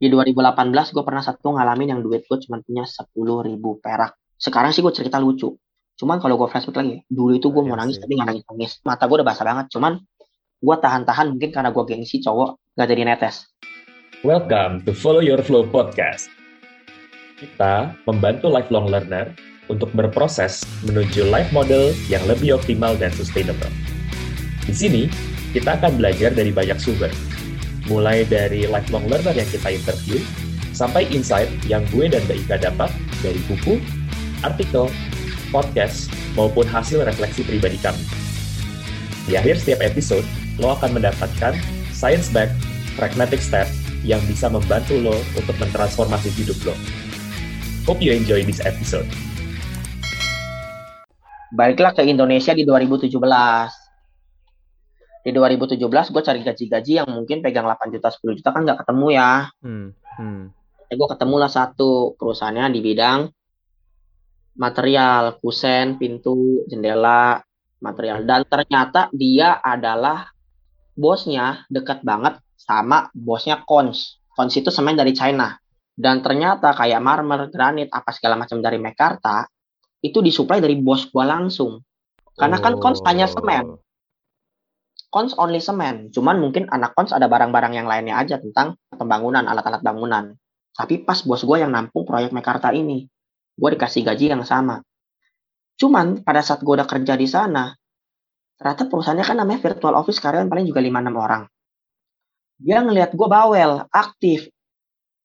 Di 2018 gue pernah satu ngalamin yang duit gue cuma punya 10 ribu perak. Sekarang sih gue cerita lucu. Cuman kalau gue flashback lagi, dulu itu gue mau Iya nangis tapi nggak nangis nangis. Mata gue udah basah banget. Cuman gue tahan-tahan mungkin karena gue gengsi cowok gak jadi netes. Welcome to Follow Your Flow Podcast. Kita membantu lifelong learner untuk berproses menuju life model yang lebih optimal dan sustainable. Di sini, kita akan belajar dari banyak sumber, mulai dari lifelong learner yang kita interview, sampai insight yang gue dan Mbak Ika dapat dari buku, artikel, podcast, maupun hasil refleksi pribadi kami. Di akhir setiap episode, lo akan mendapatkan science-backed pragmatic step yang bisa membantu lo untuk mentransformasi hidup lo. Hope you enjoy this episode. Baliklah ke Indonesia di 2017. Di 2017 gue cari gaji-gaji yang mungkin pegang 8 juta, 10 juta kan nggak ketemu ya. Hmm, hmm, Eh, gue ketemu lah satu perusahaannya di bidang material, kusen, pintu, jendela, material. Dan ternyata dia adalah bosnya dekat banget sama bosnya Kons. Kons itu semen dari China. Dan ternyata kayak marmer, granit, apa segala macam dari Mekarta, itu disuplai dari bos gua langsung. Karena kan Kons hanya semen. Kons only semen. Cuman mungkin anak Kons ada barang-barang yang lainnya aja tentang pembangunan, alat-alat bangunan. Tapi pas bos gue yang nampung proyek Mekarta ini, gue dikasih gaji yang sama. Cuman pada saat gue udah kerja di sana, ternyata perusahaannya kan namanya virtual office karyawan paling juga 5-6 orang. Dia ngelihat gue bawel, aktif,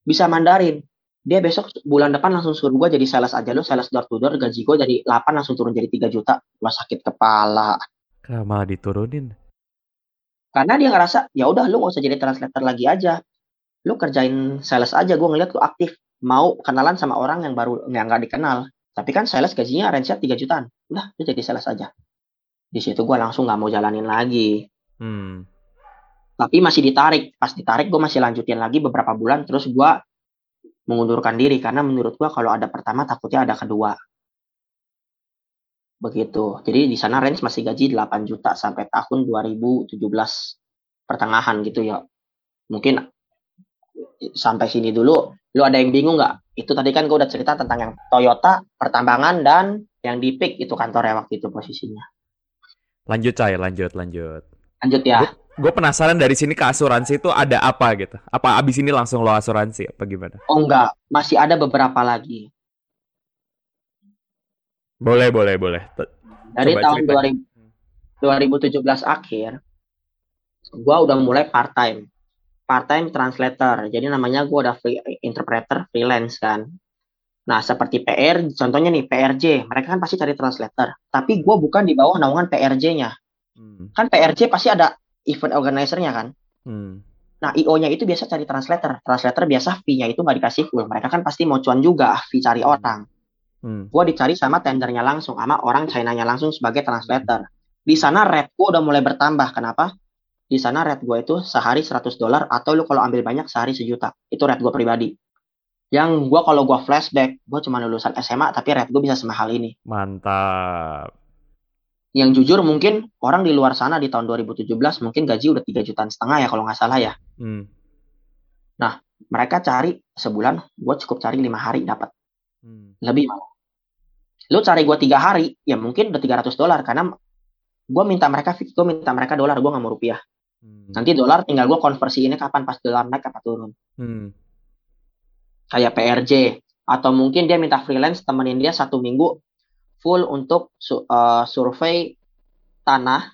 bisa Mandarin. Dia besok bulan depan langsung suruh gue jadi sales aja lo, sales door to door, gaji gue dari 8 langsung turun jadi 3 juta. Gue sakit kepala. Kenapa diturunin? Karena dia ngerasa, ya udah lu gak usah jadi translator lagi aja. Lu kerjain sales aja, gue ngeliat lu aktif. Mau kenalan sama orang yang baru yang nggak dikenal. Tapi kan sales gajinya range-nya 3 jutaan. Udah, lu jadi sales aja. Di situ gue langsung nggak mau jalanin lagi. Hmm. Tapi masih ditarik. Pas ditarik gue masih lanjutin lagi beberapa bulan. Terus gue mengundurkan diri. Karena menurut gue kalau ada pertama takutnya ada kedua. Begitu. Jadi di sana range masih gaji 8 juta sampai tahun 2017 pertengahan gitu ya. Mungkin sampai sini dulu. Lu ada yang bingung nggak? Itu tadi kan gue udah cerita tentang yang Toyota, pertambangan, dan yang di PIK itu kantornya waktu itu posisinya. Lanjut Cai, lanjut, lanjut. Lanjut ya. Gue penasaran dari sini ke asuransi itu ada apa gitu? Apa abis ini langsung lo asuransi apa gimana? Oh enggak, masih ada beberapa lagi. Boleh, boleh, boleh. T- Dari Coba tahun cerita. 2000 2017 akhir, gua udah mulai part time. Part time translator. Jadi namanya gua udah free interpreter freelance kan. Nah, seperti PR, contohnya nih PRJ, mereka kan pasti cari translator. Tapi gua bukan di bawah naungan PRJ-nya. Hmm. Kan PRJ pasti ada event organizer-nya kan. Hmm. Nah, IO-nya itu biasa cari translator. Translator biasa fee-nya itu nggak dikasih full. Mereka kan pasti mau cuan juga, fee cari orang. Hmm. Gue dicari sama tendernya langsung, sama orang China-nya langsung sebagai translator. Di sana rate gue udah mulai bertambah. Kenapa? Di sana rate gue itu sehari 100 dolar atau lu kalau ambil banyak sehari sejuta. Itu rate gue pribadi. Yang gue kalau gue flashback, gue cuma lulusan SMA tapi rate gue bisa semahal ini. Mantap. Yang jujur mungkin orang di luar sana di tahun 2017 mungkin gaji udah 3 jutaan setengah ya kalau nggak salah ya. Hmm. Mereka cari sebulan, gue cukup cari lima hari dapat. Hmm. lebih malah. Lu cari gue tiga hari, ya mungkin udah 300 dolar karena gue minta mereka fix, gue minta mereka dolar, gue nggak mau rupiah. Hmm. Nanti dolar tinggal gue konversi ini kapan pas dolar naik apa turun. Hmm. Kayak PRJ atau mungkin dia minta freelance temenin dia satu minggu full untuk su- eh, survei tanah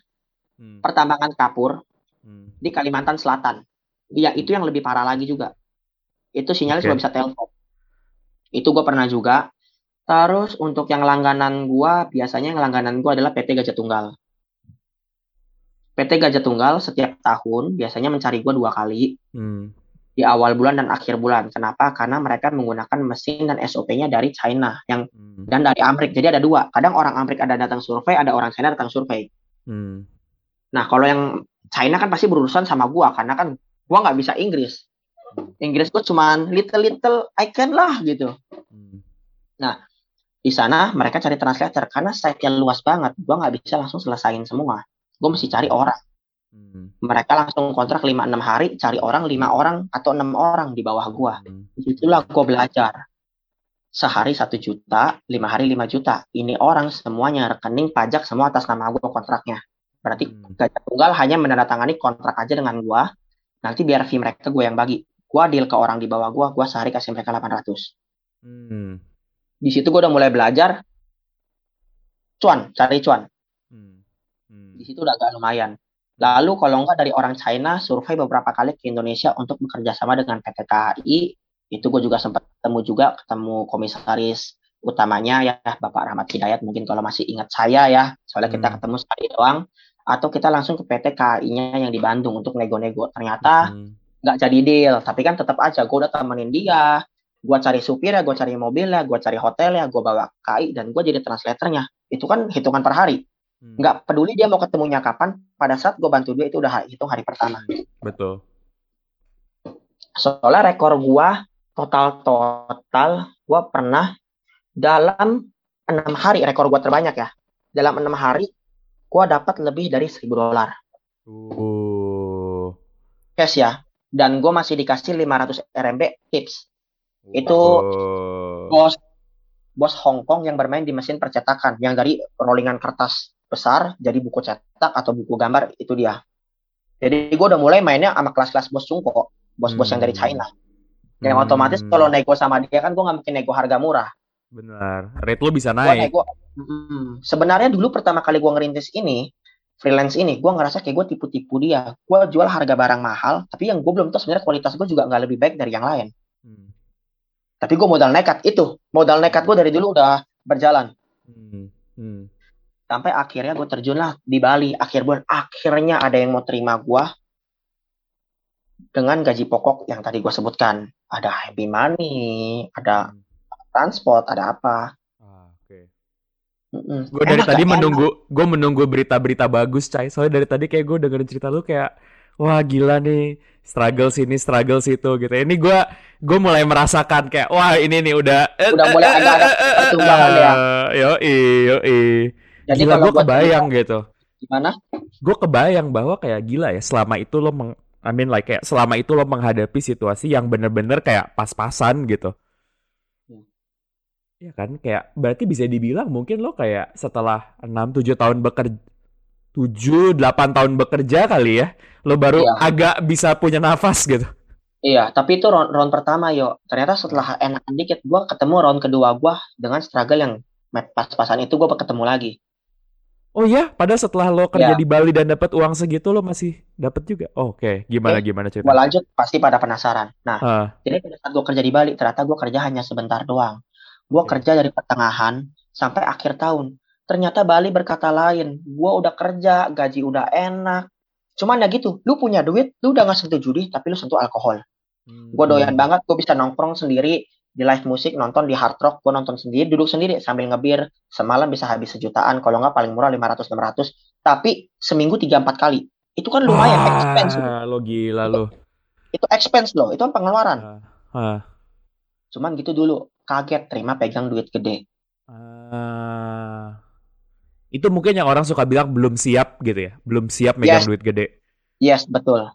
Hmm. pertambangan kapur Hmm. di Kalimantan Selatan. Iya itu yang lebih parah lagi juga. Itu sinyalnya Oke. cuma bisa telepon. Itu gue pernah juga. Terus untuk yang langganan gua biasanya yang langganan gua adalah PT Gajah Tunggal. PT Gajah Tunggal setiap tahun biasanya mencari gua dua kali Hmm. di awal bulan dan akhir bulan. Kenapa? Karena mereka menggunakan mesin dan SOP-nya dari China yang Hmm. dan dari Amrik. Jadi ada dua. Kadang orang Amrik ada datang survei, ada orang China datang survei. Hmm. Nah, kalau yang China kan pasti berurusan sama gua karena kan gua nggak bisa Inggris. Inggris gua cuman little little I can lah gitu. Hmm. Di sana mereka cari translator karena site-nya luas banget. Gua nggak bisa langsung selesain semua. Gua mesti cari orang. Hmm. Mereka langsung kontrak 5-6 hari, cari orang 5 orang atau 6 orang di bawah gua. Hmm. Itulah gua belajar. Sehari 1 juta, 5 hari 5 juta. Ini orang semuanya rekening pajak semua atas nama gua kontraknya. Berarti Hmm. Gajah Tunggal hanya menandatangani kontrak aja dengan gua. Nanti biar fee mereka gue yang bagi. Gua deal ke orang di bawah gua, gua sehari kasih mereka 800. Hmm. Di situ gua udah mulai belajar cuan, cari cuan. Hmm. Hmm. Di situ udah agak lumayan. Lalu kalau enggak dari orang China survei beberapa kali ke Indonesia untuk bekerja sama dengan PT KAI, itu gue juga sempat ketemu juga ketemu komisaris utamanya ya Bapak Rahmat Hidayat mungkin kalau masih ingat saya ya soalnya kita Hmm. ketemu sekali doang atau kita langsung ke PT KAI-nya yang di Bandung untuk nego-nego ternyata Hmm. nggak jadi deal tapi kan tetap aja gue udah temenin dia gue cari supir ya gue cari mobil ya gue cari hotel ya gue bawa KAI dan gue jadi translatornya. Itu kan hitungan per hari. Hmm. nggak peduli dia mau ketemunya kapan pada saat gue bantu dia itu udah hitung hari pertama. Betul. soalnya rekor gue total total gue pernah dalam enam hari rekor gue terbanyak ya. Dalam enam hari gue dapat lebih dari 1000 dolar. Uh. cash ya. Dan gue masih dikasih 500 RMB tips Itu Oh. bos bos Hong Kong yang bermain di mesin percetakan yang dari rollingan kertas besar jadi buku cetak atau buku gambar itu dia jadi gue udah mulai mainnya sama kelas-kelas bos Cungko bos-bos yang dari Hmm. China yang Hmm. otomatis kalau nego sama dia kan gue nggak mungkin nego harga murah benar. Rate lu bisa naik. nego Mm, sebenarnya dulu pertama kali gue ngerintis ini freelance ini gue ngerasa kayak gue tipu-tipu dia gue jual harga barang mahal tapi yang gue belum tahu sebenarnya kualitas gue juga nggak lebih baik dari yang lain Hmm. Tapi gue modal nekat itu modal nekat gue dari dulu udah berjalan Hmm. Hmm. sampai akhirnya gue terjun lah di Bali akhir bulan akhirnya ada yang mau terima gue dengan gaji pokok yang tadi gue sebutkan ada happy money ada transport ada apa Ah, oke. Mm-mm. Gue dari Enak tadi menunggu, gue menunggu berita-berita bagus, Cai. Soalnya dari tadi kayak gue dengerin cerita lu kayak, wah gila nih, struggle sini, struggle situ gitu. Ini gue, gue mulai merasakan kayak, wah ini nih udah, Udah mulai agak ada pertumbuhan ya. Yo yo jadi Gila gue kebayang gitu. gimana Gue kebayang bahwa kayak gila ya, selama itu lo meng, I mean like kayak selama itu lo menghadapi situasi yang bener-bener kayak pas-pasan gitu. Iya kan, kayak berarti bisa dibilang mungkin lo kayak setelah 6-7 tahun bekerja 7 8 tahun bekerja kali ya, lo baru Iya. agak bisa punya nafas gitu. Iya, tapi itu round, round pertama yo. Ternyata setelah enakan dikit, gua ketemu round kedua gua dengan struggle yang pas-pasan itu gua ketemu lagi. Oh iya, padahal setelah lo kerja Iya. di Bali dan dapat uang segitu lo masih dapat juga. Oh, Oke, gimana Oke, gimana Gua cerita? lanjut pasti pada penasaran. Nah, Ah, jadi pada saat gua kerja di Bali, ternyata gua kerja hanya sebentar doang. Gua Oke. kerja dari pertengahan sampai akhir tahun. Ternyata Bali berkata lain. Gua udah kerja, gaji udah enak. Cuman ya gitu, lu punya duit, lu udah nggak sentuh judi, tapi lu sentuh alkohol. Gue doyan Hmm. banget, gue bisa nongkrong sendiri di live musik, nonton di hard rock, gue nonton sendiri, duduk sendiri sambil ngebir. Semalam bisa habis sejutaan, kalau nggak paling murah 500-600. Tapi seminggu 3-4 kali. Itu kan lumayan expense. loh. Wah, lo gila lo. Itu expense loh, itu kan pengeluaran. Ah, ah. Cuman gitu dulu, kaget terima pegang duit gede. Ah. Itu mungkin yang orang suka bilang belum siap gitu ya. Belum siap megang Yes. duit gede. Yes, betul.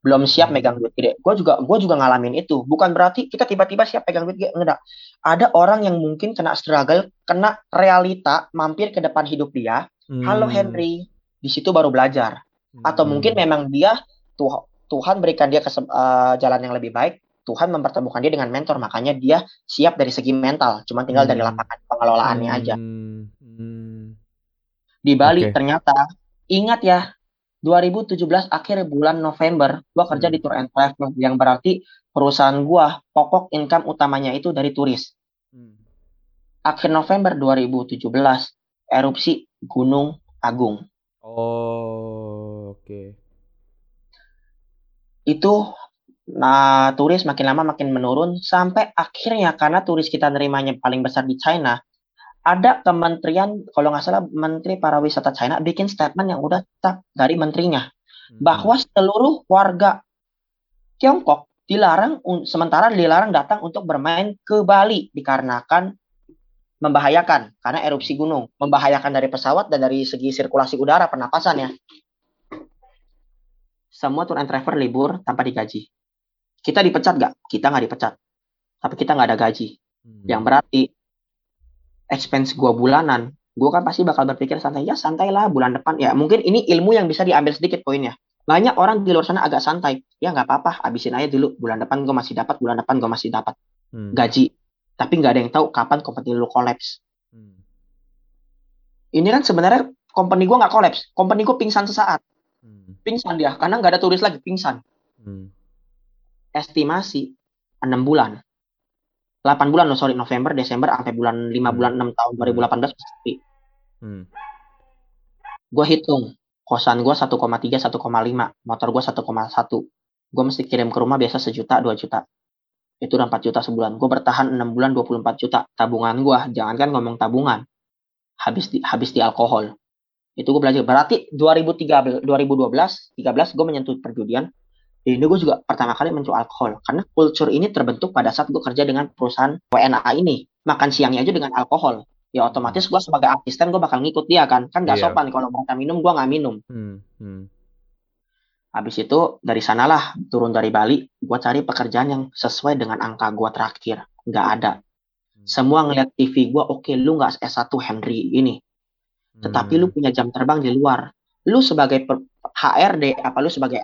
Belum siap megang duit gede. Gue juga gue juga ngalamin itu. Bukan berarti kita tiba-tiba siap pegang duit gede. Enggak. Ada orang yang mungkin kena struggle, kena realita, mampir ke depan hidup dia. Halo Hmm. Henry, di situ baru belajar. Atau Hmm. mungkin memang dia Tuh- Tuhan berikan dia kesem- eh, jalan yang lebih baik. Tuhan mempertemukan dia dengan mentor, makanya dia siap dari segi mental. Cuma tinggal dari Hmm. lapangan pengelolaannya aja. Hmm. Hmm. Di Bali Oke. ternyata ingat ya 2017 akhir bulan November gua kerja Hmm. di tour and travel yang berarti perusahaan gua pokok income utamanya itu dari turis. Hmm. Akhir November 2017 erupsi Gunung Agung. Oh, oke. Itu nah turis makin lama makin menurun sampai akhirnya karena turis kita nerimanya paling besar di China ada kementerian kalau nggak salah menteri pariwisata China bikin statement yang udah tetap dari menterinya Hmm. bahwa seluruh warga Tiongkok dilarang sementara dilarang datang untuk bermain ke Bali dikarenakan membahayakan karena erupsi gunung, membahayakan dari pesawat dan dari segi sirkulasi udara pernapasan ya. semua tour and travel libur tanpa digaji. Kita dipecat nggak? Kita nggak dipecat. Tapi kita nggak ada gaji. Hmm. Yang berarti expense gua bulanan, gua kan pasti bakal berpikir santai ya santai lah bulan depan ya mungkin ini ilmu yang bisa diambil sedikit poinnya. Banyak orang di luar sana agak santai, ya nggak apa-apa, abisin aja dulu bulan depan gua masih dapat, bulan depan gua masih dapat Hmm. gaji. Tapi nggak ada yang tahu kapan company lu kolaps. Hmm. Ini kan sebenarnya company gua nggak kolaps, company gua pingsan sesaat, Hmm. pingsan dia karena nggak ada turis lagi, pingsan. Hmm. Estimasi 6 bulan. 8 bulan loh, sorry, November, Desember, sampai bulan 5 Hmm. bulan 6 tahun 2018 pasti. Hmm. gue hitung kosan gue 1,3 1,5 motor gue 1,1 gue mesti kirim ke rumah biasa sejuta 2 juta. Itu udah 4 juta sebulan. Gue bertahan 6 bulan 24 juta. Tabungan gue jangankan ngomong tabungan. Habis di habis di alkohol. Itu gue belajar. Berarti 2013 2012 13 gue menyentuh perjudian ini gue juga pertama kali mencoba alkohol karena culture ini terbentuk pada saat gue kerja dengan perusahaan WNA ini makan siangnya aja dengan alkohol ya otomatis gue sebagai asisten gue bakal ngikut dia kan kan gak Iya. sopan kalau mereka minum gue nggak minum Hmm. Hmm. habis itu dari sanalah turun dari Bali gue cari pekerjaan yang sesuai dengan angka gue terakhir nggak ada semua ngeliat TV gue oke lu nggak S1 Henry ini tetapi Hmm. lu punya jam terbang di luar lu sebagai HRD apa lu sebagai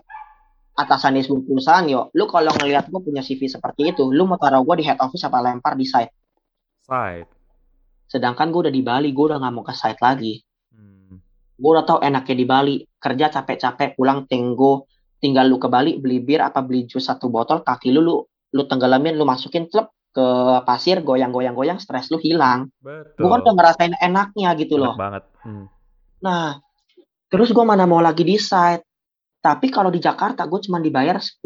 atasan di sebuah perusahaan yo lu kalau ngeliat gue punya CV seperti itu lu mau taruh gue di head office apa lempar di site Side. sedangkan gue udah di Bali gue udah nggak mau ke site lagi Hmm. gue udah tahu enaknya di Bali kerja capek-capek pulang tenggo tinggal lu ke Bali beli bir apa beli jus satu botol kaki lu lu lu tenggelamin lu masukin klub ke pasir goyang-goyang-goyang stres lu hilang Betul. gue kan udah ngerasain enaknya gitu Enak loh banget. Hmm. nah terus gue mana mau lagi di site tapi kalau di Jakarta gue cuma dibayar 10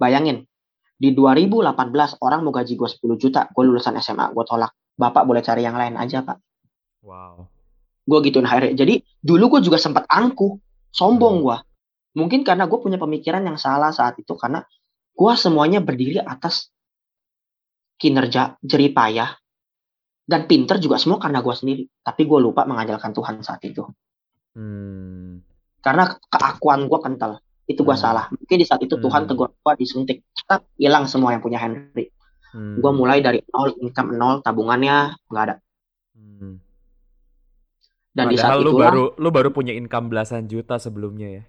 bayangin di 2018 orang mau gaji gue 10 juta gue lulusan SMA gue tolak bapak boleh cari yang lain aja pak Wow. gue gituin HRD. Jadi dulu gue juga sempat angkuh, sombong gue. Mungkin karena gue punya pemikiran yang salah saat itu karena gue semuanya berdiri atas kinerja, jeripayah, dan pinter juga semua karena gue sendiri. Tapi gue lupa mengandalkan Tuhan saat itu. Hmm. Karena keakuan gue kental. Itu gue Hmm. salah. Mungkin di saat itu Tuhan Hmm. tegur gue disuntik. Tetap hilang semua yang punya Henry. Hmm. Gue mulai dari nol, income nol, tabungannya nggak ada. Hmm. Dan di saat Padahal lu itulah baru lu baru punya income belasan juta sebelumnya ya.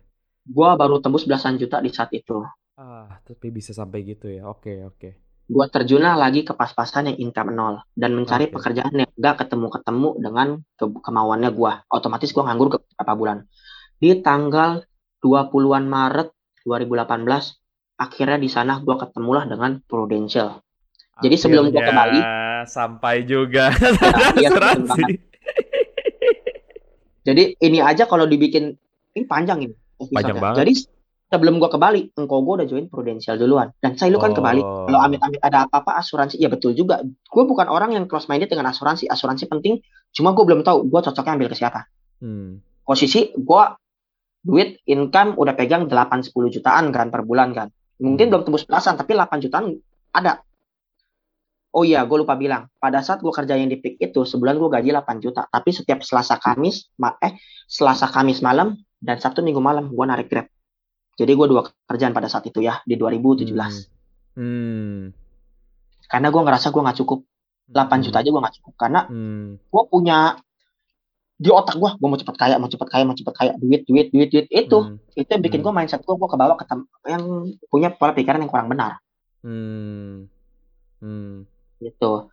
gue baru tembus belasan juta di saat itu. Ah, tapi bisa sampai gitu ya. Oke, oke. gue terjunlah lagi ke pas-pasan yang income nol dan mencari Oke. pekerjaan yang gak ketemu-ketemu dengan ke- kemauannya gue. Otomatis gue nganggur ke beberapa bulan. Di tanggal 20-an Maret 2018, akhirnya di sana gue ketemulah dengan Prudential. Jadi sebelum gua ke Bali- Akhirnya sampai juga iya, asuransi. Jadi ini aja kalau dibikin ini panjang ini. episode-nya. Panjang banget. Jadi sebelum gue ke Bali, engkau gue udah join Prudential duluan. Dan saya lu kan ke Bali. Oh. Kalau amit-amit ada apa-apa asuransi, ya betul juga. Gue bukan orang yang close minded dengan asuransi. Asuransi penting. Cuma gue belum tahu gue cocoknya ambil ke siapa. Hmm. Posisi gue duit income udah pegang 8-10 jutaan kan per bulan kan. Mungkin Hmm. belum tembus belasan, tapi 8 jutaan ada. Oh iya, gue lupa bilang. Pada saat gue kerja yang di PIK itu, sebulan gue gaji 8 juta. Tapi setiap Selasa Kamis, eh Selasa Kamis malam dan Sabtu Minggu malam gue narik Grab. Jadi gue dua kerjaan pada saat itu ya di 2017. Hmm. Karena gue ngerasa gue nggak cukup. 8 juta aja gue nggak cukup. Karena Hmm. gue punya di otak gue, gue mau cepet kaya, mau cepet kaya, mau cepet kaya, duit, duit, duit, duit. Itu, Hmm. itu yang bikin Hmm. gue mindset gue, gue ke bawah ke yang punya pola pikiran yang kurang benar. Hmm. Hmm. gitu.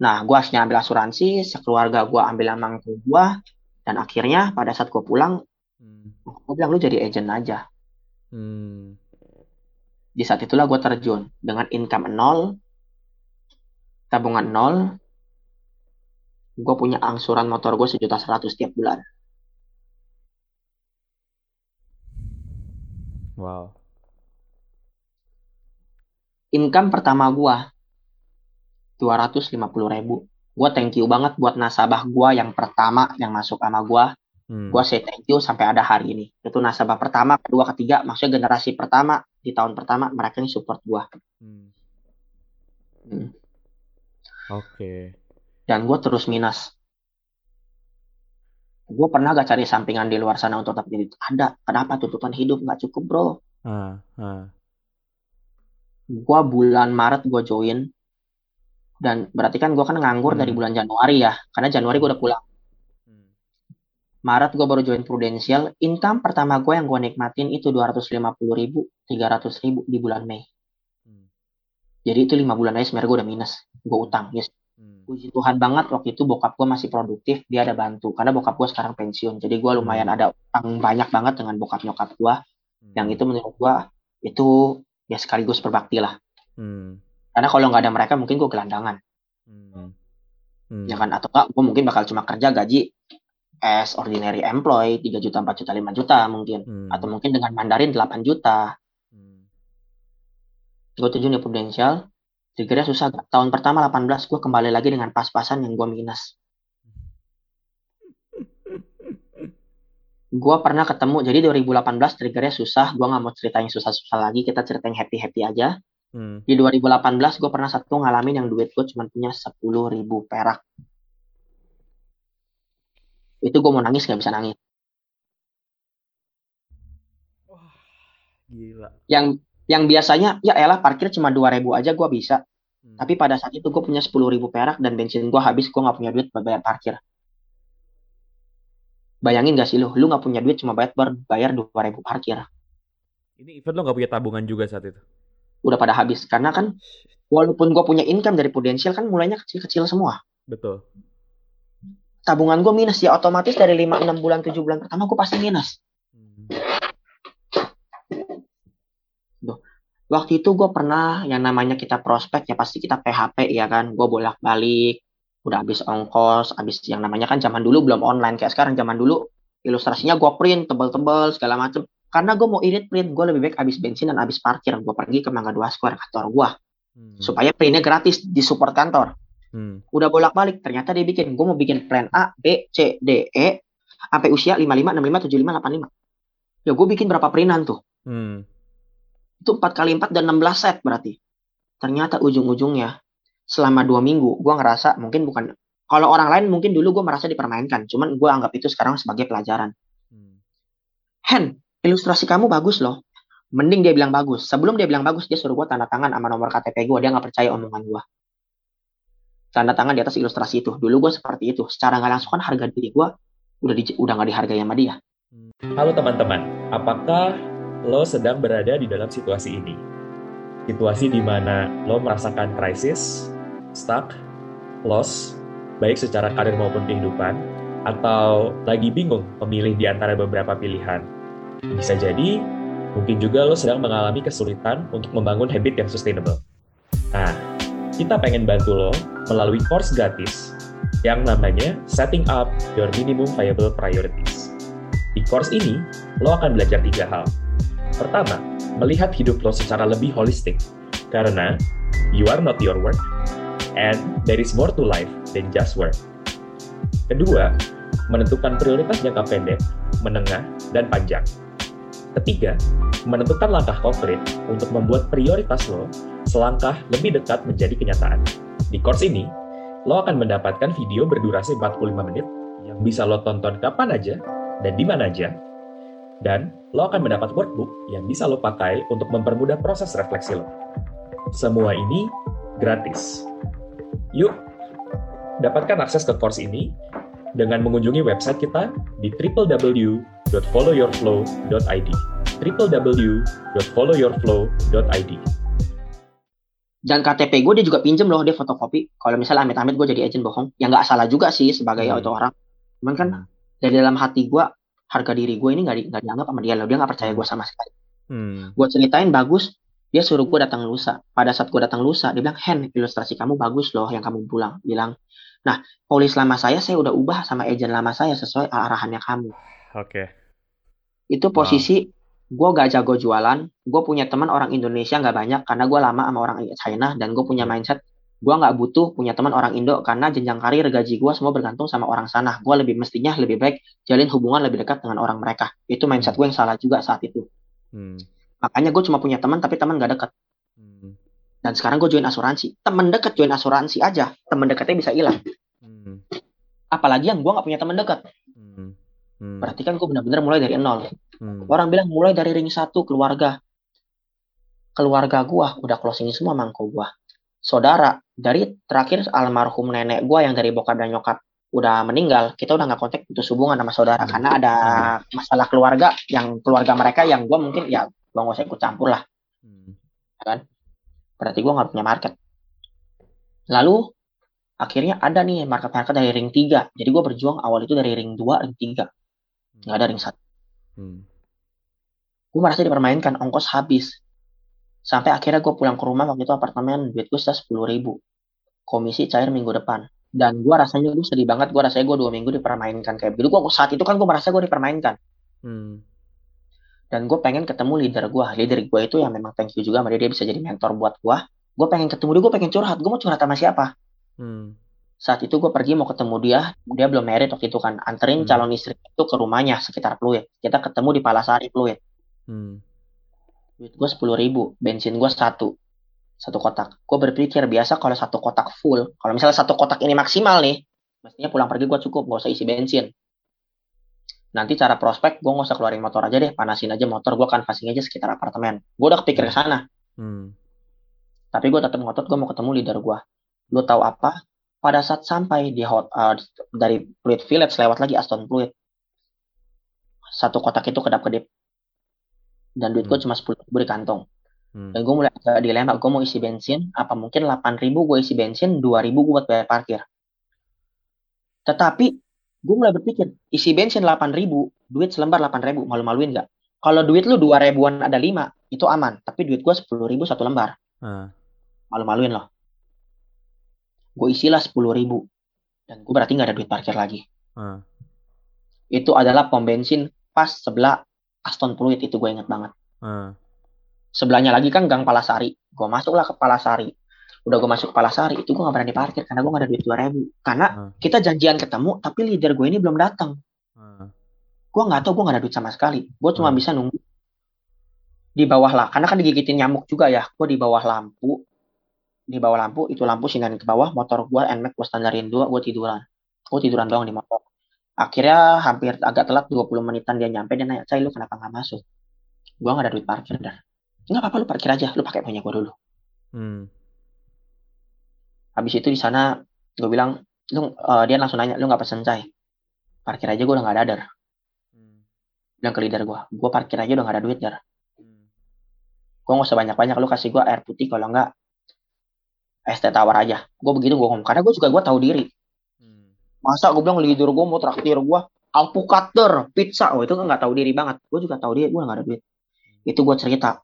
Nah, gue harusnya ambil asuransi, sekeluarga gue ambil sama gue, dan akhirnya pada saat gue pulang, Hmm. gue bilang lu jadi agent aja. Hmm. Di saat itulah gue terjun dengan income nol, tabungan nol, gue punya angsuran motor gue sejuta seratus tiap bulan. Wow. Income pertama gue 250 ribu. Gue thank you banget buat nasabah gue yang pertama yang masuk sama gue. Hmm. Gue say thank you sampai ada hari ini. Itu nasabah pertama, kedua, ketiga, maksudnya generasi pertama di tahun pertama mereka yang support gue. Hmm. Hmm. Oke. Dan gue terus minus. Gue pernah gak cari sampingan di luar sana untuk tetap jadi ada. Kenapa tuntutan hidup nggak cukup bro? Ah, ah. Gua bulan Maret gua join dan berarti kan gua kan nganggur Hmm. dari bulan Januari ya, karena Januari gua udah pulang. Hmm. Maret gue baru join Prudential. Income pertama gue yang gue nikmatin itu 250 ribu, 300 ribu di bulan Mei. Hmm. Jadi itu lima bulan aja sebenarnya gue udah minus. Gue utang. Yes. Hmm. Puji Tuhan banget waktu itu bokap gue masih produktif. Dia ada bantu. Karena bokap gue sekarang pensiun. Jadi gue lumayan Hmm. ada utang banyak banget dengan bokap nyokap gue. Hmm. Yang itu menurut gue itu ya sekaligus berbakti lah. Hmm. Karena kalau nggak ada mereka mungkin gue gelandangan. Hmm. Hmm. Ya kan? Atau enggak gue mungkin bakal cuma kerja gaji as ordinary employee 3 juta, 4 juta, 5 juta mungkin. Hmm. Atau mungkin dengan Mandarin 8 juta. Hmm. gue tujuh nih Prudential triggernya susah gak? tahun pertama 18 gue kembali lagi dengan pas-pasan yang gue minus gue pernah ketemu jadi 2018 triggernya susah gue nggak mau cerita yang susah-susah lagi kita cerita yang happy-happy aja Hmm. di 2018 gue pernah satu ngalamin yang duit gue cuma punya 10 ribu perak itu gue mau nangis nggak bisa nangis Gila. yang yang biasanya ya elah parkir cuma 2000 aja gue bisa Hmm. tapi pada saat itu gue punya 10 ribu perak dan bensin gue habis gue nggak punya duit buat bayar parkir bayangin gak sih lu lu nggak punya duit cuma bayar bayar 2000 parkir Ini event lo gak punya tabungan juga saat itu? udah pada habis karena kan walaupun gue punya income dari Prudential kan mulainya kecil-kecil semua Betul. tabungan gue minus ya otomatis dari 5 6 bulan 7 bulan pertama gue pasti minus Hmm. Waktu itu gue pernah yang namanya kita prospek ya pasti kita PHP ya kan? Gue bolak balik udah habis ongkos habis yang namanya kan zaman dulu belum online kayak sekarang zaman dulu ilustrasinya gue print tebel-tebel segala macem. Karena gue mau irit print gue lebih baik habis bensin dan habis parkir. Gue pergi ke Mangga Dua Square kantor gue Hmm. supaya printnya gratis di support kantor. Hmm. udah bolak balik ternyata dia bikin. Gue mau bikin plan A B C D E sampai usia 55 65 75 85 ya gue bikin berapa printan tuh? Hmm. Itu 4 kali 4 dan 16 set berarti. Ternyata ujung-ujungnya selama dua minggu gue ngerasa mungkin bukan kalau orang lain mungkin dulu gue merasa dipermainkan, cuman gue anggap itu sekarang sebagai pelajaran. Hmm. Hen, ilustrasi kamu bagus loh. Mending dia bilang bagus. Sebelum dia bilang bagus, dia suruh gue tanda tangan sama nomor KTP gue. Dia nggak percaya omongan gue. Tanda tangan di atas ilustrasi itu. Dulu gue seperti itu. Secara nggak langsung kan harga diri gue udah di, udah nggak dihargai sama dia. Halo teman-teman, apakah lo sedang berada di dalam situasi ini? Situasi di mana lo merasakan krisis, stuck, loss, baik secara karir maupun kehidupan, atau lagi bingung memilih di antara beberapa pilihan. Bisa jadi, mungkin juga lo sedang mengalami kesulitan untuk membangun habit yang sustainable. Nah, kita pengen bantu lo melalui course gratis yang namanya Setting Up Your Minimum Viable Priorities. Di course ini, lo akan belajar tiga hal. Pertama, melihat hidup lo secara lebih holistik, karena you are not your work, and there is more to life than just work. Kedua, menentukan prioritas jangka pendek, menengah, dan panjang. Ketiga, menentukan langkah konkret untuk membuat prioritas lo selangkah lebih dekat menjadi kenyataan. Di course ini, lo akan mendapatkan video berdurasi 45 menit yang bisa lo tonton kapan aja dan di mana aja. Dan lo akan mendapat workbook yang bisa lo pakai untuk mempermudah proses refleksi lo. Semua ini gratis. Yuk, dapatkan akses ke course ini dengan mengunjungi website kita di www.followyourflow.id www.followyourflow.id Dan KTP gue dia juga pinjem loh dia fotokopi. Kalau misalnya amit-amit gue jadi agent bohong, ya nggak salah juga sih sebagai Hmm. orang. Cuman kan dari dalam hati gue harga diri gue ini nggak di, nggak dianggap sama dia loh. Dia nggak percaya gue sama sekali. Hmm. Gue ceritain bagus, dia suruh gue datang lusa. Pada saat gue datang lusa, dia bilang, Hen, ilustrasi kamu bagus loh yang kamu pulang. Bilang, nah, polis lama saya, saya udah ubah sama agent lama saya sesuai arahannya kamu. Oke. Itu posisi gue gak jago jualan. Gue punya teman orang Indonesia nggak banyak karena gue lama sama orang China dan gue punya mindset gue nggak butuh punya teman orang Indo karena jenjang karir gaji gue semua bergantung sama orang sana. Gue lebih mestinya lebih baik jalin hubungan lebih dekat dengan orang mereka. Itu mindset gue yang salah juga saat itu. Hmm. Makanya gue cuma punya teman tapi teman gak dekat. Hmm. Dan sekarang gue join asuransi. Temen deket join asuransi aja. Temen deketnya bisa hilang. Hmm. Apalagi yang gue nggak punya teman dekat. Hmm. Hmm. Berarti kan gue benar-benar mulai dari nol. Hmm. Orang bilang mulai dari ring satu keluarga. keluarga gua udah closing semua mangko gua saudara dari terakhir almarhum nenek gua yang dari bokap dan nyokap udah meninggal kita udah nggak kontak putus hubungan sama saudara. Hmm. karena ada masalah keluarga yang keluarga mereka yang gua mungkin ya gua nggak usah ikut campur lah. Hmm. berarti gua nggak punya market. Lalu akhirnya ada nih market-market dari ring 3 jadi gua berjuang awal itu dari ring 2 ring 3 nggak ada ring 1 Hmm. gue merasa dipermainkan ongkos habis. Sampai akhirnya gue pulang ke rumah waktu itu apartemen duit gue sudah sepuluh ribu komisi cair minggu depan. Dan gue rasanya gue sedih banget gue rasanya gue dua minggu dipermainkan kayak begitu. Gue saat itu kan gue merasa gue dipermainkan. Hmm. dan gue pengen ketemu leader gue leader gue itu yang memang thank you juga sama dia. Dia bisa jadi mentor buat gue gue pengen ketemu dia gue pengen curhat. Gue mau curhat sama siapa? Hmm. saat itu gue pergi mau ketemu dia. Dia belum married waktu itu kan. Anterin Hmm. calon istri itu ke rumahnya sekitar Pluit. Kita ketemu di Palasari Pluit. Hmm. duit gue sepuluh ribu bensin gue satu satu kotak. Gue berpikir biasa kalau satu kotak full kalau misalnya satu kotak ini maksimal nih mestinya pulang pergi gue cukup gak usah isi bensin. Nanti cara prospek gue gak usah keluarin motor aja deh panasin aja motor gue canvassing aja sekitar apartemen. Gue udah kepikir ke sana Hmm. tapi gue tetap ngotot gue mau ketemu leader gue lu tahu apa? Pada saat sampai di hot uh, dari Pluit Village lewat lagi Aston Pluit satu kotak itu kedap kedip dan duit gue Hmm. cuma sepuluh ribu di kantong Hmm. dan gue mulai agak dilema gue mau isi bensin apa mungkin 8000 gue isi bensin 2000 gue buat bayar parkir tetapi gue mulai berpikir isi bensin 8000 duit selembar 8000 malu-maluin nggak kalau duit lu 2 ribuan ada 5 itu aman tapi duit gue 10.000 satu lembar Ah. malu-maluin loh gue isilah 10.000 dan gue berarti nggak ada duit parkir lagi Ah. itu adalah pom bensin pas sebelah Aston Pluit itu gue inget banget Ah. Sebelahnya lagi kan Gang Palasari. Gue masuklah ke Palasari. Udah gue masuk ke Palasari, itu gue gak berani parkir karena gue gak ada duit 2000. Karena Hmm. kita janjian ketemu, tapi leader gue ini belum datang. Ah. Gue nggak tahu gue gak ada duit sama sekali. Gue cuma Hmm. bisa nunggu di bawah lah. Karena kan digigitin nyamuk juga ya. Gue di bawah lampu. Di bawah lampu, itu lampu sinarin ke bawah. Motor gue NMAX gue standarin dua, gue tiduran. Gue tiduran doang di motor. Akhirnya hampir agak telat 20 menitan dia nyampe. Dia nanya, Cai lu kenapa gak masuk? Gue gak ada duit parkir dah. Nggak apa-apa lu parkir aja. Lu pakai punya gue dulu. Hmm. habis itu di sana gue bilang lu eh, dia langsung nanya lu nggak pesen cai parkir aja gue udah nggak ada dar Hmm. bilang ke leader gue gue parkir aja udah nggak ada duit dar Hmm. gue nggak usah banyak banyak lu kasih gue air putih kalau nggak es teh tawar aja gue begitu gue ngomong karena gue juga gue tahu diri Hmm. masa gue bilang leader gue mau traktir gue alpukater pizza oh itu kan nggak tahu diri banget gue juga tahu diri gue nggak ada duit itu gue cerita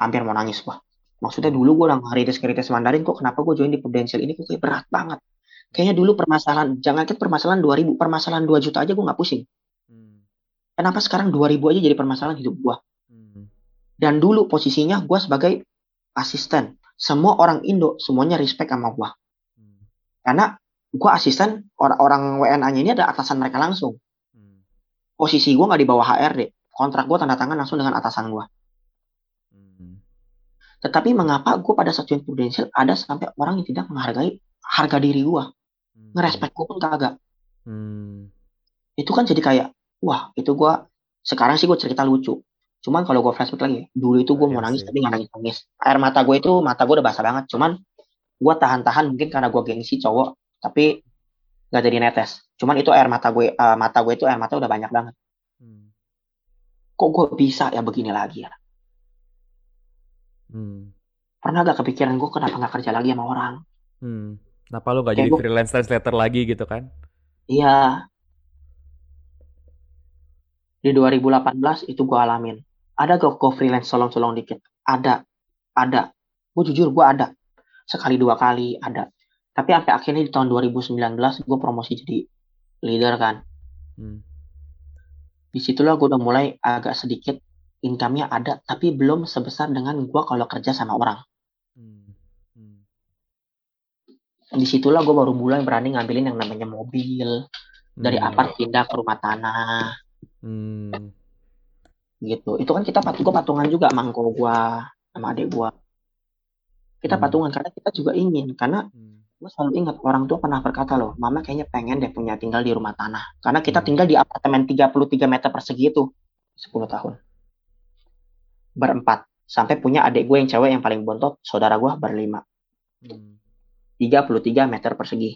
hampir mau nangis gue maksudnya dulu gue udah ngeritis ngeritis Mandarin kok kenapa gue join di Prudential ini kok kayak berat banget kayaknya dulu permasalahan jangan kan permasalahan 2000 permasalahan 2 juta aja gue nggak pusing Hmm. kenapa sekarang 2000 aja jadi permasalahan hidup gue Hmm. dan dulu posisinya gue sebagai asisten semua orang Indo semuanya respect sama gue Hmm. karena gue asisten orang-orang WNA-nya ini ada atasan mereka langsung Hmm. posisi gue nggak di bawah HRD kontrak gue tanda tangan langsung dengan atasan gue Hmm. Tetapi mengapa gue pada saat join Prudential ada sampai orang yang tidak menghargai harga diri gue Hmm. ngerespek gue pun kagak Hmm. itu kan jadi kayak wah itu gue sekarang sih gue cerita lucu cuman kalau gue flashback lagi dulu itu gue mau Iya nangis sih. tapi nggak nangis nangis air mata gue itu mata gue udah basah banget cuman gue tahan-tahan mungkin karena gue gengsi cowok tapi nggak jadi netes cuman itu air mata gue eh, mata gue itu air mata udah banyak banget Hmm. kok gue bisa ya begini lagi ya Hmm. pernah gak kepikiran gue kenapa nggak kerja lagi sama orang. Hmm. Kenapa lu gak Kayak jadi gua- freelance translator lagi gitu kan? iya. Di 2018 itu gue alamin. Ada gak gue freelance solong-solong dikit. Ada. Ada. Gue jujur gue ada. Sekali dua kali ada. Tapi sampai akhirnya di tahun 2019 gue promosi jadi leader kan. Hmm. di situlah gue udah mulai agak sedikit income-nya ada tapi belum sebesar dengan gue kalau kerja sama orang Hmm. Hmm. di situlah gue baru mulai berani ngambilin yang namanya mobil dari Hmm. apart pindah ke rumah tanah Hmm. gitu itu kan kita pat gue patungan juga mangko gue sama adik gue kita Hmm. patungan karena kita juga ingin karena Hmm. gue selalu ingat orang tua pernah berkata loh mama kayaknya pengen deh punya tinggal di rumah tanah karena kita Hmm. tinggal di apartemen 33 meter persegi itu 10 tahun berempat sampai punya adik gue yang cewek yang paling bontot saudara gue berlima Hmm. 33 meter persegi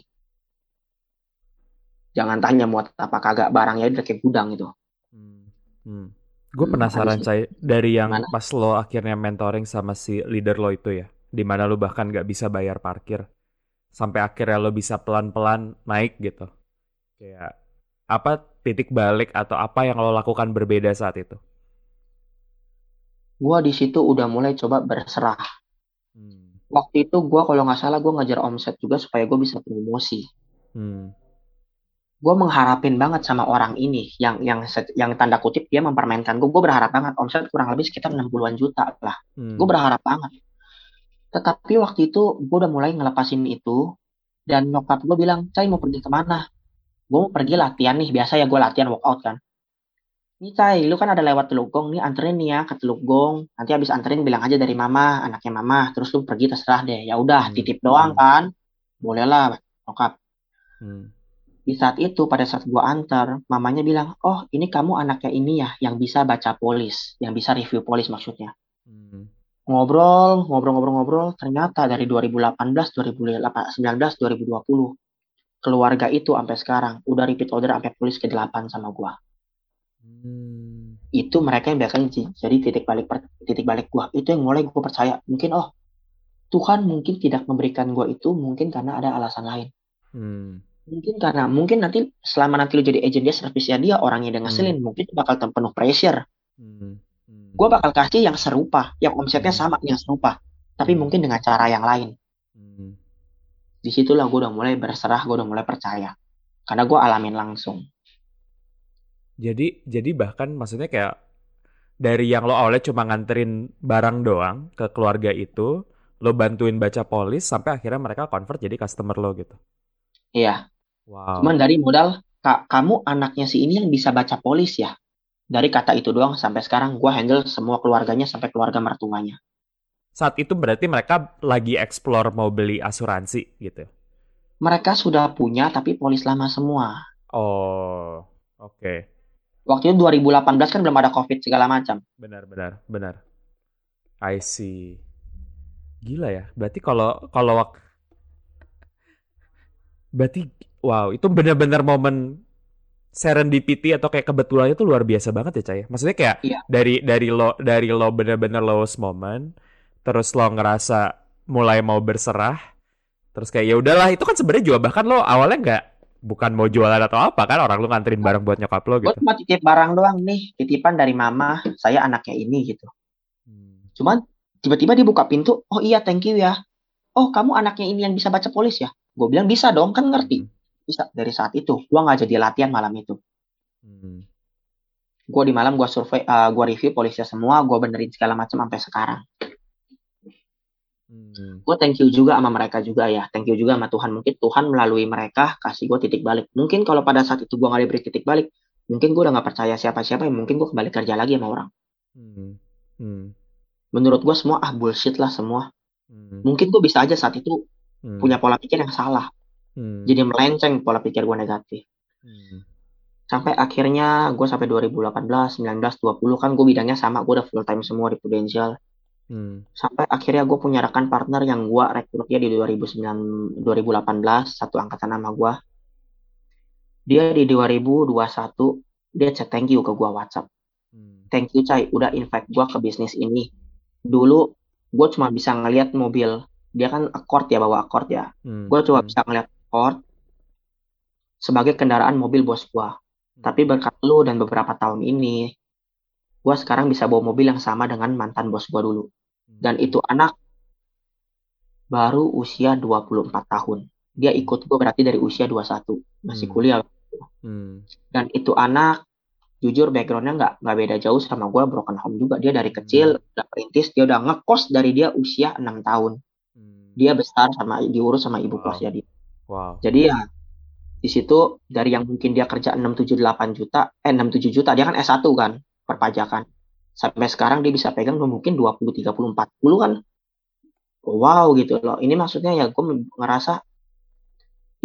jangan tanya muat apa kagak barangnya udah kayak gudang itu Hmm. Hmm. Gue Hmm, penasaran, habis Cai, dari yang Gimana? pas lo akhirnya mentoring sama si leader lo itu ya, di mana lo bahkan gak bisa bayar parkir, sampai akhirnya lo bisa pelan-pelan naik gitu. Kayak apa titik balik atau apa yang lo lakukan berbeda saat itu? Gue di situ udah mulai coba berserah. Hmm. waktu itu gue kalau nggak salah gue ngejar omset juga supaya gue bisa promosi. Hmm. gue mengharapin banget sama orang ini yang yang yang tanda kutip dia mempermainkan gue gue berharap banget omset kurang lebih sekitar 60-an juta lah. Hmm. gue berharap banget. Tetapi waktu itu gue udah mulai ngelepasin itu dan nyokap gue bilang Cai mau pergi ke mana? Gue mau pergi latihan nih biasa ya gue latihan workout kan nih Cai lu kan ada lewat Teluk Gong. Nih anterin nih ya ke Teluk Gong. Nanti habis anterin bilang aja dari mama anaknya mama. Terus lu pergi terserah deh. Ya udah Hmm. titip doang Hmm. kan. Bolehlah nyokap Hmm. di saat itu pada saat gua antar mamanya bilang oh ini kamu anaknya ini ya yang bisa baca polis. Yang bisa review polis maksudnya. Hmm. ngobrol ngobrol ngobrol. Ngobrol ternyata dari 2018 2019 2020 keluarga itu sampai sekarang udah repeat order sampai polis ke 8 sama gua Hmm. itu mereka yang biasanya jadi titik balik per- titik balik gua itu yang mulai gua percaya mungkin oh Tuhan mungkin tidak memberikan gua itu mungkin karena ada alasan lain Hmm. mungkin karena mungkin nanti selama nanti lu jadi agent dia servisnya dia orangnya yang ngeselin mungkin bakal penuh pressure Hmm. Hmm. gue bakal kasih yang serupa yang omsetnya Hmm. sama yang serupa tapi Hmm. mungkin dengan cara yang lain Hmm. di situlah gue udah mulai berserah gue udah mulai percaya karena gue alamin langsung Jadi jadi bahkan maksudnya kayak dari yang lo awalnya cuma nganterin barang doang ke keluarga itu, lo bantuin baca polis sampai akhirnya mereka convert jadi customer lo gitu. iya Wow. cuman dari modal "Kak, kamu anaknya si ini yang bisa baca polis ya dari kata itu doang sampai sekarang gue handle semua keluarganya sampai keluarga mertuanya Saat itu berarti mereka lagi explore mau beli asuransi gitu. mereka sudah punya tapi polis lama semua Oh, oke. Waktu itu 2018 kan belum ada covid segala macam Benar, benar, benar. I see. Gila ya. Berarti kalau kalau wak- berarti wow, itu benar-benar momen serendipity atau kayak kebetulan itu luar biasa banget ya, Cai. Maksudnya kayak Iya. dari dari lo dari lo benar-benar lowest moment, terus lo ngerasa mulai mau berserah, terus kayak ya udahlah, itu kan sebenarnya juga bahkan lo awalnya nggak bukan mau jualan atau apa kan orang lo nganterin barang buat nyokap lo gue gitu. cuma titip barang doang nih titipan dari mama saya anaknya ini gitu Hmm. Cuman tiba-tiba dia buka pintu, oh iya thank you ya. Oh kamu anaknya ini yang bisa baca polis ya? Gue bilang bisa dong, kan ngerti. Bisa dari saat itu, gue nggak jadi latihan malam itu. Hmm. Gue di malam gue survei, eh, gue review polisnya semua, gue benerin segala macam sampai sekarang. Hmm. Gue thank you juga sama mereka juga ya, thank you juga sama Tuhan. Mungkin Tuhan melalui mereka kasih gue titik balik. Mungkin kalau pada saat itu gue nggak diberi titik balik, mungkin gue udah nggak percaya siapa-siapa, mungkin gue kembali kerja lagi sama orang. Hmm. Hmm. Menurut gue semua ah bullshit lah semua. Hmm. Mungkin gue bisa aja saat itu Hmm. punya pola pikir yang salah, Hmm. jadi melenceng pola pikir gue negatif. Hmm. sampai akhirnya gue sampai 2018, 19, 20 kan gue bidangnya sama gue udah full time semua di Prudential Hmm. sampai akhirnya gue punya rekan partner yang gue rekrut dia di 2009 2018 satu angkatan sama gue dia di 2021 dia chat thank you ke gue WhatsApp Hmm. thank you Cai udah invite gue ke bisnis ini dulu gue cuma bisa ngelihat mobil dia kan Accord ya bawa Accord ya Hmm. gue cuma Hmm. bisa ngeliat Accord sebagai kendaraan mobil bos gue Tapi berkat lu dan beberapa tahun ini, gue sekarang bisa bawa mobil yang sama dengan mantan bos gue dulu. Dan itu anak baru usia 24 tahun. Dia ikut gue berarti dari usia 21, masih Hmm. kuliah. Hmm. Dan itu anak, jujur backgroundnya nggak nggak beda jauh sama gue, broken home juga. Dia dari kecil, udah perintis, dia udah ngekos dari dia usia 6 tahun. Hmm. Dia besar sama diurus sama ibu Wow. kosnya dia. Wow. Jadi ya di situ dari yang mungkin dia kerja 6 7 8 juta, eh 6 7 juta, dia kan S1 kan, perpajakan. Sampai sekarang dia bisa pegang mungkin 20 30 40 kan. Wow gitu loh. Ini maksudnya ya gue ngerasa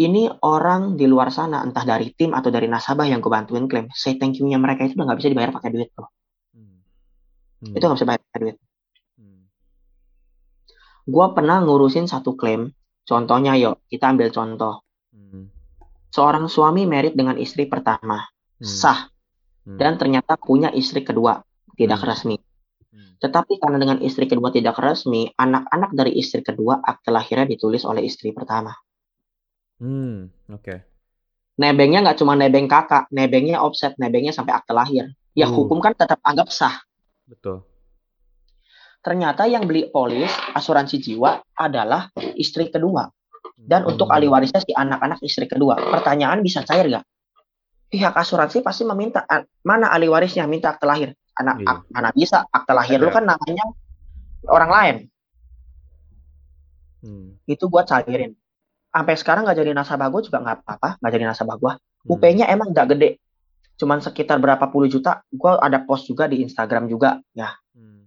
ini orang di luar sana entah dari tim atau dari nasabah yang gue bantuin klaim, say thank you-nya mereka itu udah nggak bisa dibayar pakai duit loh. Hmm. Hmm. Itu nggak bisa bayar pakai duit. Hmm. gue pernah ngurusin satu klaim. Contohnya yuk, kita ambil contoh. Hmm. Seorang suami merit dengan istri pertama, Hmm. sah, Hmm. dan ternyata punya istri kedua, tidak Hmm. resmi. Hmm. Tetapi karena dengan istri kedua tidak resmi, anak-anak dari istri kedua akte lahirnya ditulis oleh istri pertama. Hmm, oke. Nebengnya nggak cuma nebeng kakak, nebengnya offset, nebengnya sampai akte lahir. Ya Uh. hukum kan tetap anggap sah. Betul. Ternyata yang beli polis asuransi jiwa adalah istri kedua. Dan untuk Hmm. ahli warisnya si anak-anak istri kedua. Pertanyaan bisa cair nggak? Pihak asuransi pasti meminta "Ah, mana ahli warisnya minta akte lahir. Anak Iya. ak- mana bisa akte lahir lu kan namanya orang lain. Hmm. Itu gua cairin. Sampai sekarang nggak jadi nasabah gue juga nggak apa-apa, nggak jadi nasabah gua. Hmm. UP-nya emang nggak gede. Cuman sekitar berapa puluh juta. Gua ada post juga di Instagram juga. Ya, Hmm.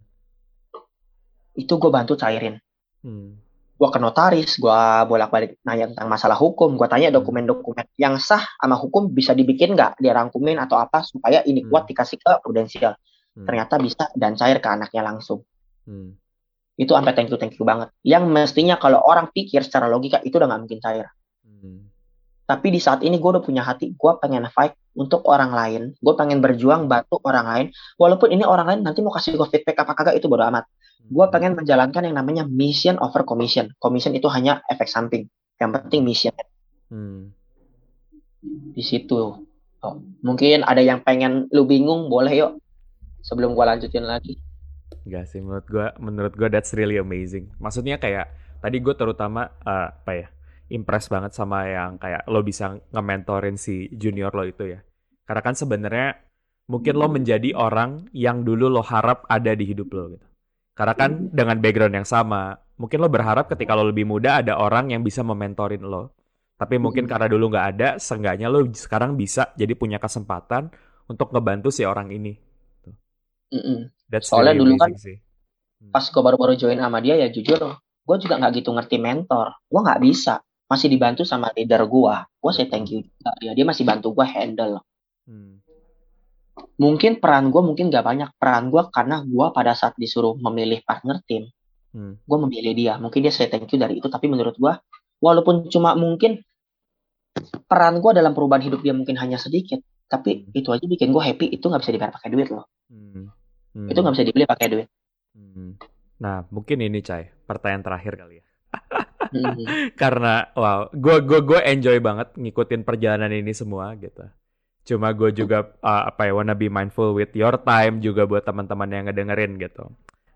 itu gue bantu cairin. Hmm. Gua ke notaris, gua bolak-balik nanya tentang masalah hukum, gua tanya Hmm. dokumen-dokumen yang sah sama hukum bisa dibikin nggak, dirangkumin atau apa supaya ini Hmm. kuat dikasih ke prudensial. Hmm. Ternyata bisa dan cair ke anaknya langsung. Hmm. Itu sampai thank you thank you banget. Yang mestinya kalau orang pikir secara logika itu udah nggak mungkin cair. Hmm. Tapi di saat ini gue udah punya hati, gue pengen fight untuk orang lain, gue pengen berjuang bantu orang lain, walaupun ini orang lain nanti mau kasih gue feedback apa kagak itu bodo amat. Gue pengen menjalankan yang namanya mission over commission. Commission itu hanya efek samping. Yang penting mission. Hmm. di situ. Oh, mungkin ada yang pengen lu bingung, boleh yuk. Sebelum gua lanjutin lagi. Enggak sih menurut gua menurut gua that's really amazing. Maksudnya kayak tadi gue terutama eh, apa ya? Impress banget sama yang kayak lo bisa nge-mentorin si junior lo itu ya. Karena kan sebenarnya mungkin lo menjadi orang yang dulu lo harap ada di hidup lo gitu. Karena kan dengan background yang sama, mungkin lo berharap ketika lo lebih muda ada orang yang bisa mementorin lo. Tapi mungkin Mhm. karena dulu nggak ada, seenggaknya lo sekarang bisa jadi punya kesempatan untuk ngebantu si orang ini. That's Soalnya really dulu kan sih. Pas gua baru-baru join sama dia ya jujur, gua juga nggak gitu ngerti mentor. Gua nggak bisa. Masih dibantu sama leader gua. Gua say thank you juga. Dia, dia masih bantu gua handle. Hmm. Mungkin peran gua mungkin nggak banyak. Peran gua karena gua pada saat disuruh memilih partner tim, Hmm. gua memilih dia. Mungkin dia say thank you dari itu, tapi menurut gua, walaupun cuma mungkin peran gua dalam perubahan hidup dia mungkin hanya sedikit, tapi Hmm. itu aja bikin gua happy. Itu nggak bisa dibayar pakai duit loh. Hmm. Hmm. Itu nggak bisa dibeli pakai duit. Hmm. Nah, mungkin ini Cai, pertanyaan terakhir kali ya. Mm. Karena wow, gue gue gue enjoy banget ngikutin perjalanan ini semua gitu. Cuma gue juga uh, apa ya wanna be mindful with your time juga buat teman-teman yang ngedengerin gitu.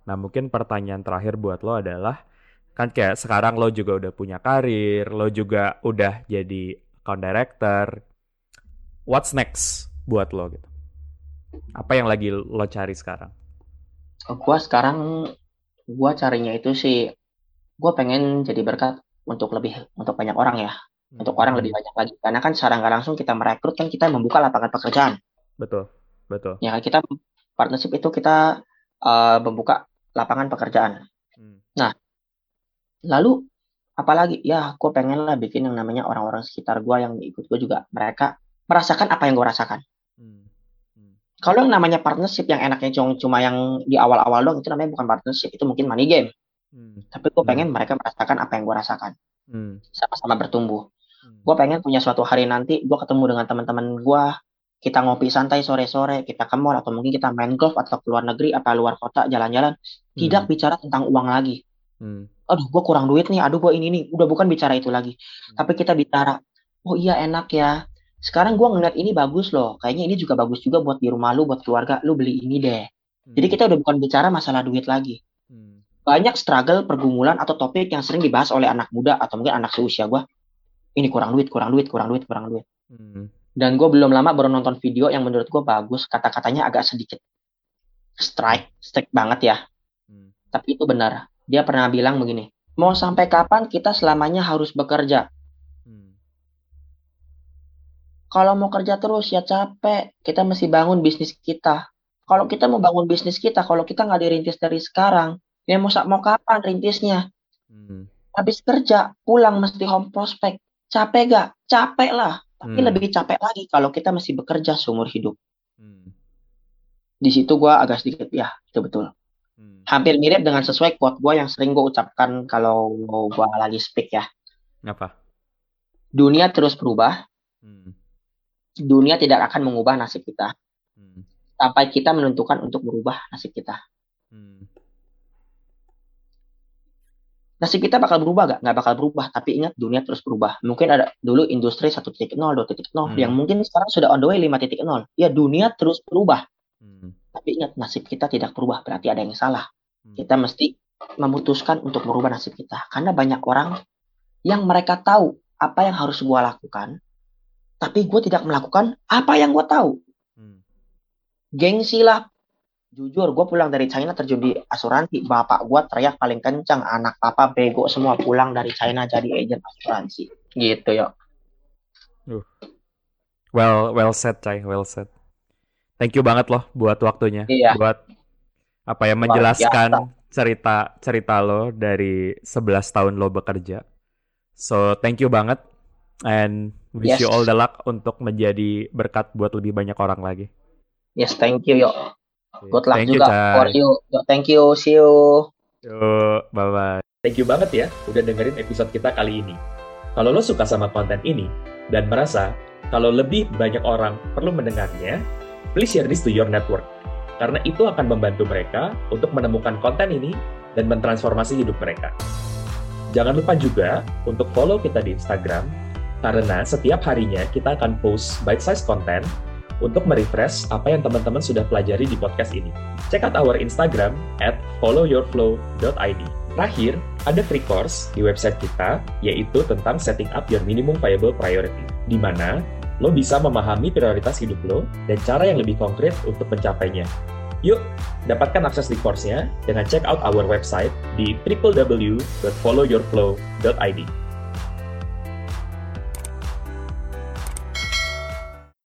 Nah, mungkin pertanyaan terakhir buat lo adalah kan kayak sekarang lo juga udah punya karir, lo juga udah jadi account director. What's next buat lo gitu? Apa yang lagi lo cari sekarang? Gua sekarang gua carinya itu sih gua pengen jadi berkat untuk lebih untuk banyak orang ya, untuk orang lebih banyak lagi. Karena kan secara nggak langsung kita merekrut kan kita membuka lapangan pekerjaan. Betul, betul. Ya kita partnership itu kita uh, membuka lapangan pekerjaan. Hmm. Lalu apalagi ya gue pengen lah bikin yang namanya orang-orang sekitar gue yang ikut gue juga mereka merasakan apa yang gue rasakan. Hmm. Hmm. Kalau yang namanya partnership yang enaknya cuma cuma yang di awal-awal doang itu namanya bukan partnership itu mungkin money game. Hmm. Tapi gue Hmm. pengen mereka merasakan apa yang gue rasakan Hmm. sama-sama bertumbuh. Hmm. Gue pengen punya suatu hari nanti gue ketemu dengan teman-teman gue kita ngopi santai sore-sore kita ke mall atau mungkin kita main golf atau keluar negeri apa luar kota jalan-jalan tidak bicara tentang uang lagi Hmm. aduh gue kurang duit nih, aduh gue ini nih, udah bukan bicara itu lagi. Tapi kita bicara, oh iya enak ya. Sekarang gue ngeliat ini bagus loh, kayaknya ini juga bagus juga buat di rumah lu, buat keluarga, lu beli ini deh. Jadi kita udah bukan bicara masalah duit lagi. Banyak struggle, pergumulan atau topik yang sering dibahas oleh anak muda atau mungkin anak seusia gue. Ini kurang duit, kurang duit, kurang duit, kurang duit. Hmm. Dan gue belum lama baru nonton video yang menurut gue bagus, kata-katanya agak sedikit strike, strike banget ya. Hmm. Tapi itu benar. Dia pernah bilang begini, mau sampai kapan kita selamanya harus bekerja? Hmm. Kalau mau kerja terus ya capek. Kita mesti bangun bisnis kita. Kalau kita mau bangun bisnis kita, kalau kita nggak dirintis dari sekarang, ya mau mau kapan rintisnya? Hmm. Habis kerja, pulang mesti home prospect. Capek gak? Capek lah. Tapi Hmm. lebih capek lagi kalau kita masih bekerja seumur hidup. Hmm. Di situ gua agak sedikit, ya itu betul. Hmm. Hampir mirip dengan sesuai quote gue yang sering gue ucapkan kalau gue lagi speak ya. Apa? Dunia terus berubah. Hmm. Dunia tidak akan mengubah nasib kita. Hmm. Sampai kita menentukan untuk merubah nasib kita. Hmm. Nasib kita bakal berubah gak? Nggak bakal berubah. Tapi ingat dunia terus berubah. Mungkin ada dulu industri 1.0, 2.0. Hmm. Yang mungkin sekarang sudah on the way 5.0. Ya dunia terus berubah. Hmm. Tapi ingat nasib kita tidak berubah. Berarti ada yang salah. Hmm. Kita mesti memutuskan untuk merubah nasib kita. Karena banyak orang yang mereka tahu apa yang harus gue lakukan. Tapi gue tidak melakukan apa yang gue tahu. Hmm. Gengsi lah jujur gue pulang dari China terjun di asuransi. Bapak gue teriak paling kencang anak papa bego semua pulang dari China jadi agent asuransi. Gitu ya uh. well well said cai. Well said. Thank you banget loh buat waktunya. Iya. buat apa ya menjelaskan cerita cerita lo dari 11 tahun lo bekerja. So thank you banget. And wish yes. you all the luck untuk menjadi berkat buat lebih banyak orang lagi. Yes thank you yo Good luck thank juga you, for you. Thank you, see you. Yo, bye bye. Thank you banget ya udah dengerin episode kita kali ini. Kalau lo suka sama konten ini dan merasa kalau lebih banyak orang perlu mendengarnya, please share this to your network. Karena itu akan membantu mereka untuk menemukan konten ini dan mentransformasi hidup mereka. Jangan lupa juga untuk follow kita di Instagram, karena setiap harinya kita akan post bite-size content untuk merefresh apa yang teman-teman sudah pelajari di podcast ini. Check out our Instagram at followyourflow.id. Terakhir, ada free course di website kita, yaitu tentang setting up your minimum viable priority, di mana lo bisa memahami prioritas hidup lo dan cara yang lebih konkret untuk mencapainya. Yuk, dapatkan akses di course-nya dengan check out our website di www.followyourflow.id.